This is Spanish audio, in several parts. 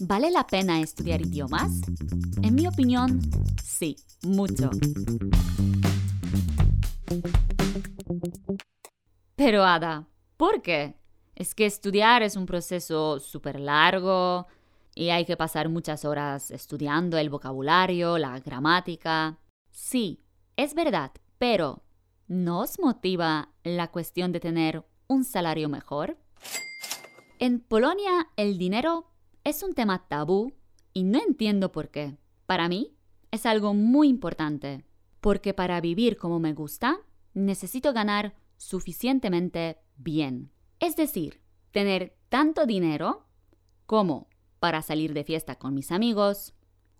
¿Vale la pena estudiar idiomas? En mi opinión, sí, mucho. Pero Ada, ¿por qué? Es que estudiar es un proceso súper largo y hay que pasar muchas horas estudiando el vocabulario, la gramática. Sí, es verdad, pero ¿no os motiva la cuestión de tener un salario mejor? En Polonia el dinero es un tema tabú y no entiendo por qué. Para mí es algo muy importante, porque para vivir como me gusta, necesito ganar suficientemente bien. Es decir, tener tanto dinero como para salir de fiesta con mis amigos,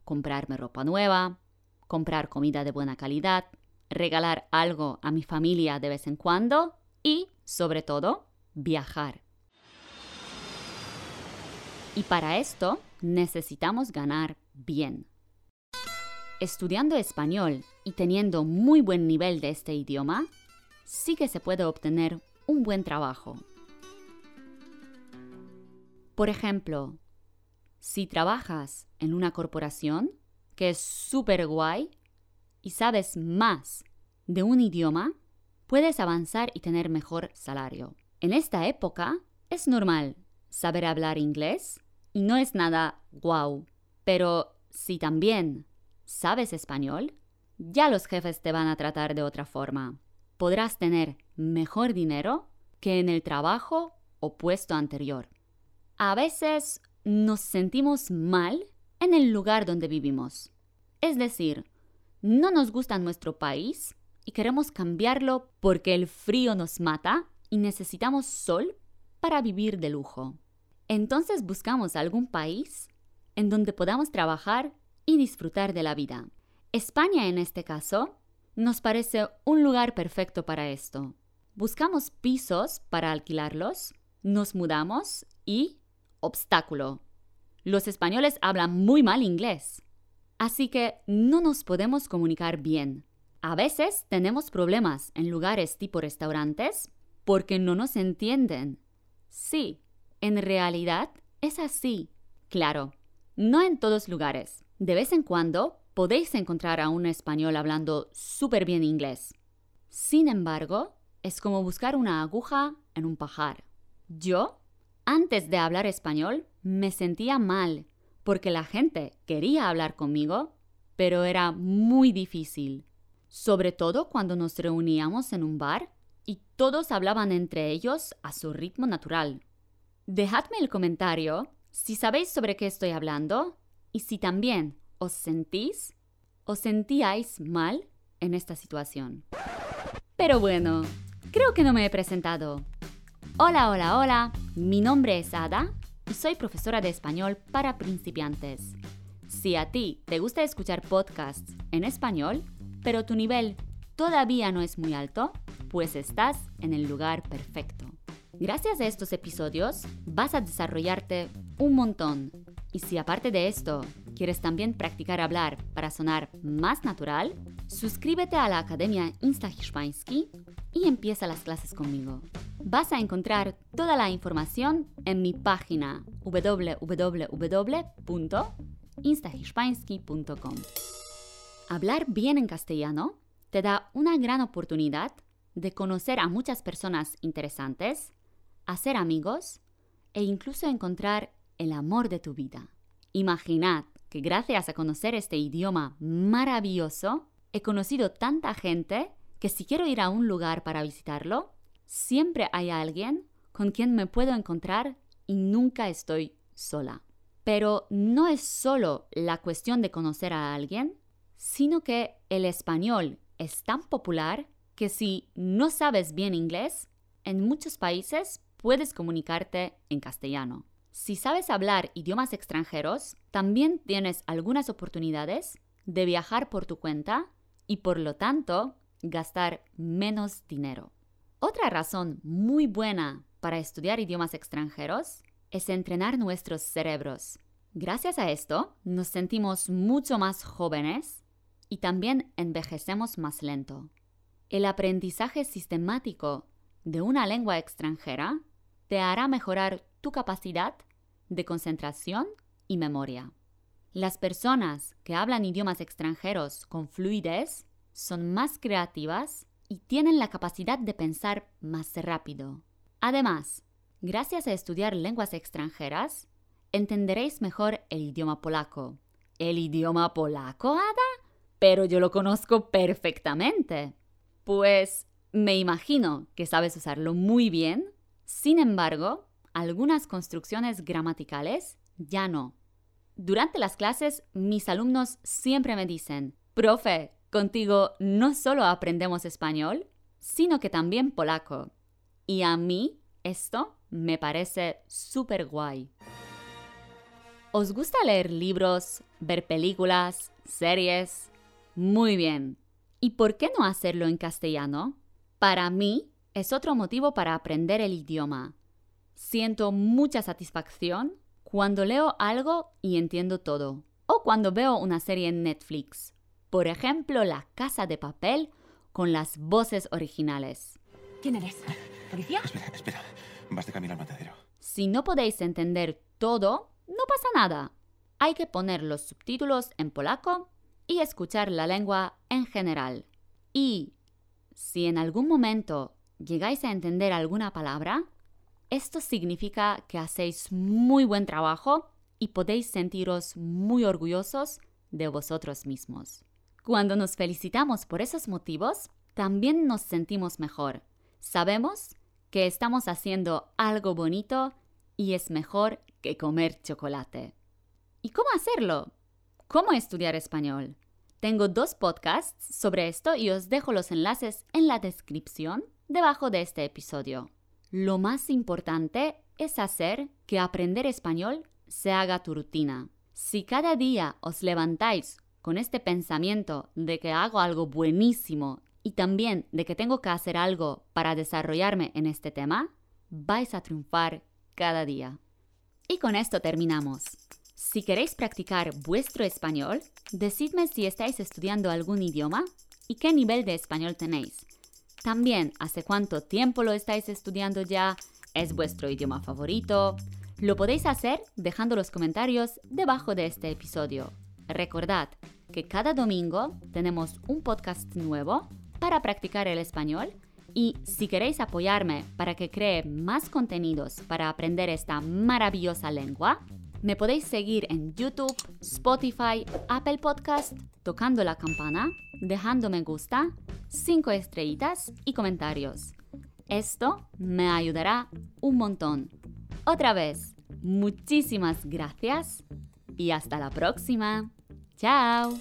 comprarme ropa nueva, comprar comida de buena calidad, regalar algo a mi familia de vez en cuando y, sobre todo, viajar. Y para esto necesitamos ganar bien. Estudiando español y teniendo muy buen nivel de este idioma, sí que se puede obtener un buen trabajo. Por ejemplo, si trabajas en una corporación que es súper guay y sabes más de un idioma, puedes avanzar y tener mejor salario. En esta época es normal saber hablar inglés y no es nada guau. Pero si también sabes español, ya los jefes te van a tratar de otra forma. Podrás tener mejor dinero que en el trabajo o puesto anterior. A veces nos sentimos mal en el lugar donde vivimos. Es decir, no nos gusta nuestro país y queremos cambiarlo porque el frío nos mata y necesitamos sol para vivir de lujo. Entonces buscamos algún país en donde podamos trabajar y disfrutar de la vida. España en este caso nos parece un lugar perfecto para esto. Buscamos pisos para alquilarlos, nos mudamos y obstáculo. Los españoles hablan muy mal inglés, así que no nos podemos comunicar bien. A veces tenemos problemas en lugares tipo restaurantes porque no nos entienden. Sí, en realidad es así. Claro, no en todos lugares. De vez en cuando podéis encontrar a un español hablando súper bien inglés. Sin embargo, es como buscar una aguja en un pajar. Yo, antes de hablar español, me sentía mal porque la gente quería hablar conmigo, pero era muy difícil. Sobre todo cuando nos reuníamos en un bar y todos hablaban entre ellos a su ritmo natural. Dejadme el comentario si sabéis sobre qué estoy hablando y si también os sentís o sentíais mal en esta situación. Pero bueno, creo que no me he presentado. Hola, hola, hola, mi nombre es Ada y soy profesora de español para principiantes. Si a ti te gusta escuchar podcasts en español, pero tu nivel todavía no es muy alto, pues estás en el lugar perfecto. Gracias a estos episodios vas a desarrollarte un montón. Y si aparte de esto quieres también practicar hablar para sonar más natural, suscríbete a la Academia Insta Hiszpański y empieza las clases conmigo. Vas a encontrar toda la información en mi página www.instahiszpański.com. Hablar bien en castellano te da una gran oportunidad de conocer a muchas personas interesantes hacer amigos e incluso encontrar el amor de tu vida. Imaginad que gracias a conocer este idioma maravilloso, he conocido tanta gente que si quiero ir a un lugar para visitarlo, siempre hay alguien con quien me puedo encontrar y nunca estoy sola. Pero no es solo la cuestión de conocer a alguien, sino que el español es tan popular que si no sabes bien inglés, en muchos países puedes comunicarte en castellano. Si sabes hablar idiomas extranjeros, también tienes algunas oportunidades de viajar por tu cuenta y por lo tanto gastar menos dinero. Otra razón muy buena para estudiar idiomas extranjeros es entrenar nuestros cerebros. Gracias a esto nos sentimos mucho más jóvenes y también envejecemos más lento. El aprendizaje sistemático de una lengua extranjera te hará mejorar tu capacidad de concentración y memoria. Las personas que hablan idiomas extranjeros con fluidez son más creativas y tienen la capacidad de pensar más rápido. Además, gracias a estudiar lenguas extranjeras, entenderéis mejor el idioma polaco. ¿El idioma polaco, Ada? Pero yo lo conozco perfectamente. Pues me imagino que sabes usarlo muy bien. Sin embargo, algunas construcciones gramaticales ya no. Durante las clases, mis alumnos siempre me dicen, profe, contigo no solo aprendemos español, sino que también polaco. Y a mí esto me parece súper guay. ¿Os gusta leer libros, ver películas, series? Muy bien. ¿Y por qué no hacerlo en castellano? Para mí es otro motivo para aprender el idioma. Siento mucha satisfacción cuando leo algo y entiendo todo. O cuando veo una serie en Netflix. Por ejemplo, La Casa de Papel con las voces originales. ¿Quién eres? ¿Policía? Espera, espera. Vas de camino al matadero. Si no podéis entender todo, no pasa nada. Hay que poner los subtítulos en polaco y escuchar la lengua en general. Y si en algún momento llegáis a entender alguna palabra, esto significa que hacéis muy buen trabajo y podéis sentiros muy orgullosos de vosotros mismos. Cuando nos felicitamos por esos motivos, también nos sentimos mejor. Sabemos que estamos haciendo algo bonito y es mejor que comer chocolate. ¿Y cómo hacerlo? ¿Cómo estudiar español? Tengo dos podcasts sobre esto y os dejo los enlaces en la descripción debajo de este episodio. Lo más importante es hacer que aprender español se haga tu rutina. Si cada día os levantáis con este pensamiento de que hago algo buenísimo y también de que tengo que hacer algo para desarrollarme en este tema, vais a triunfar cada día. Y con esto terminamos. Si queréis practicar vuestro español, decidme si estáis estudiando algún idioma y qué nivel de español tenéis. También, ¿hace cuánto tiempo lo estáis estudiando ya? ¿Es vuestro idioma favorito? Lo podéis hacer dejando los comentarios debajo de este episodio. Recordad que cada domingo tenemos un podcast nuevo para practicar el español y si queréis apoyarme para que cree más contenidos para aprender esta maravillosa lengua, me podéis seguir en YouTube, Spotify, Apple Podcast, tocando la campana, dejando me gusta, 5 estrellitas y comentarios. Esto me ayudará un montón. Otra vez, muchísimas gracias y hasta la próxima. Chao.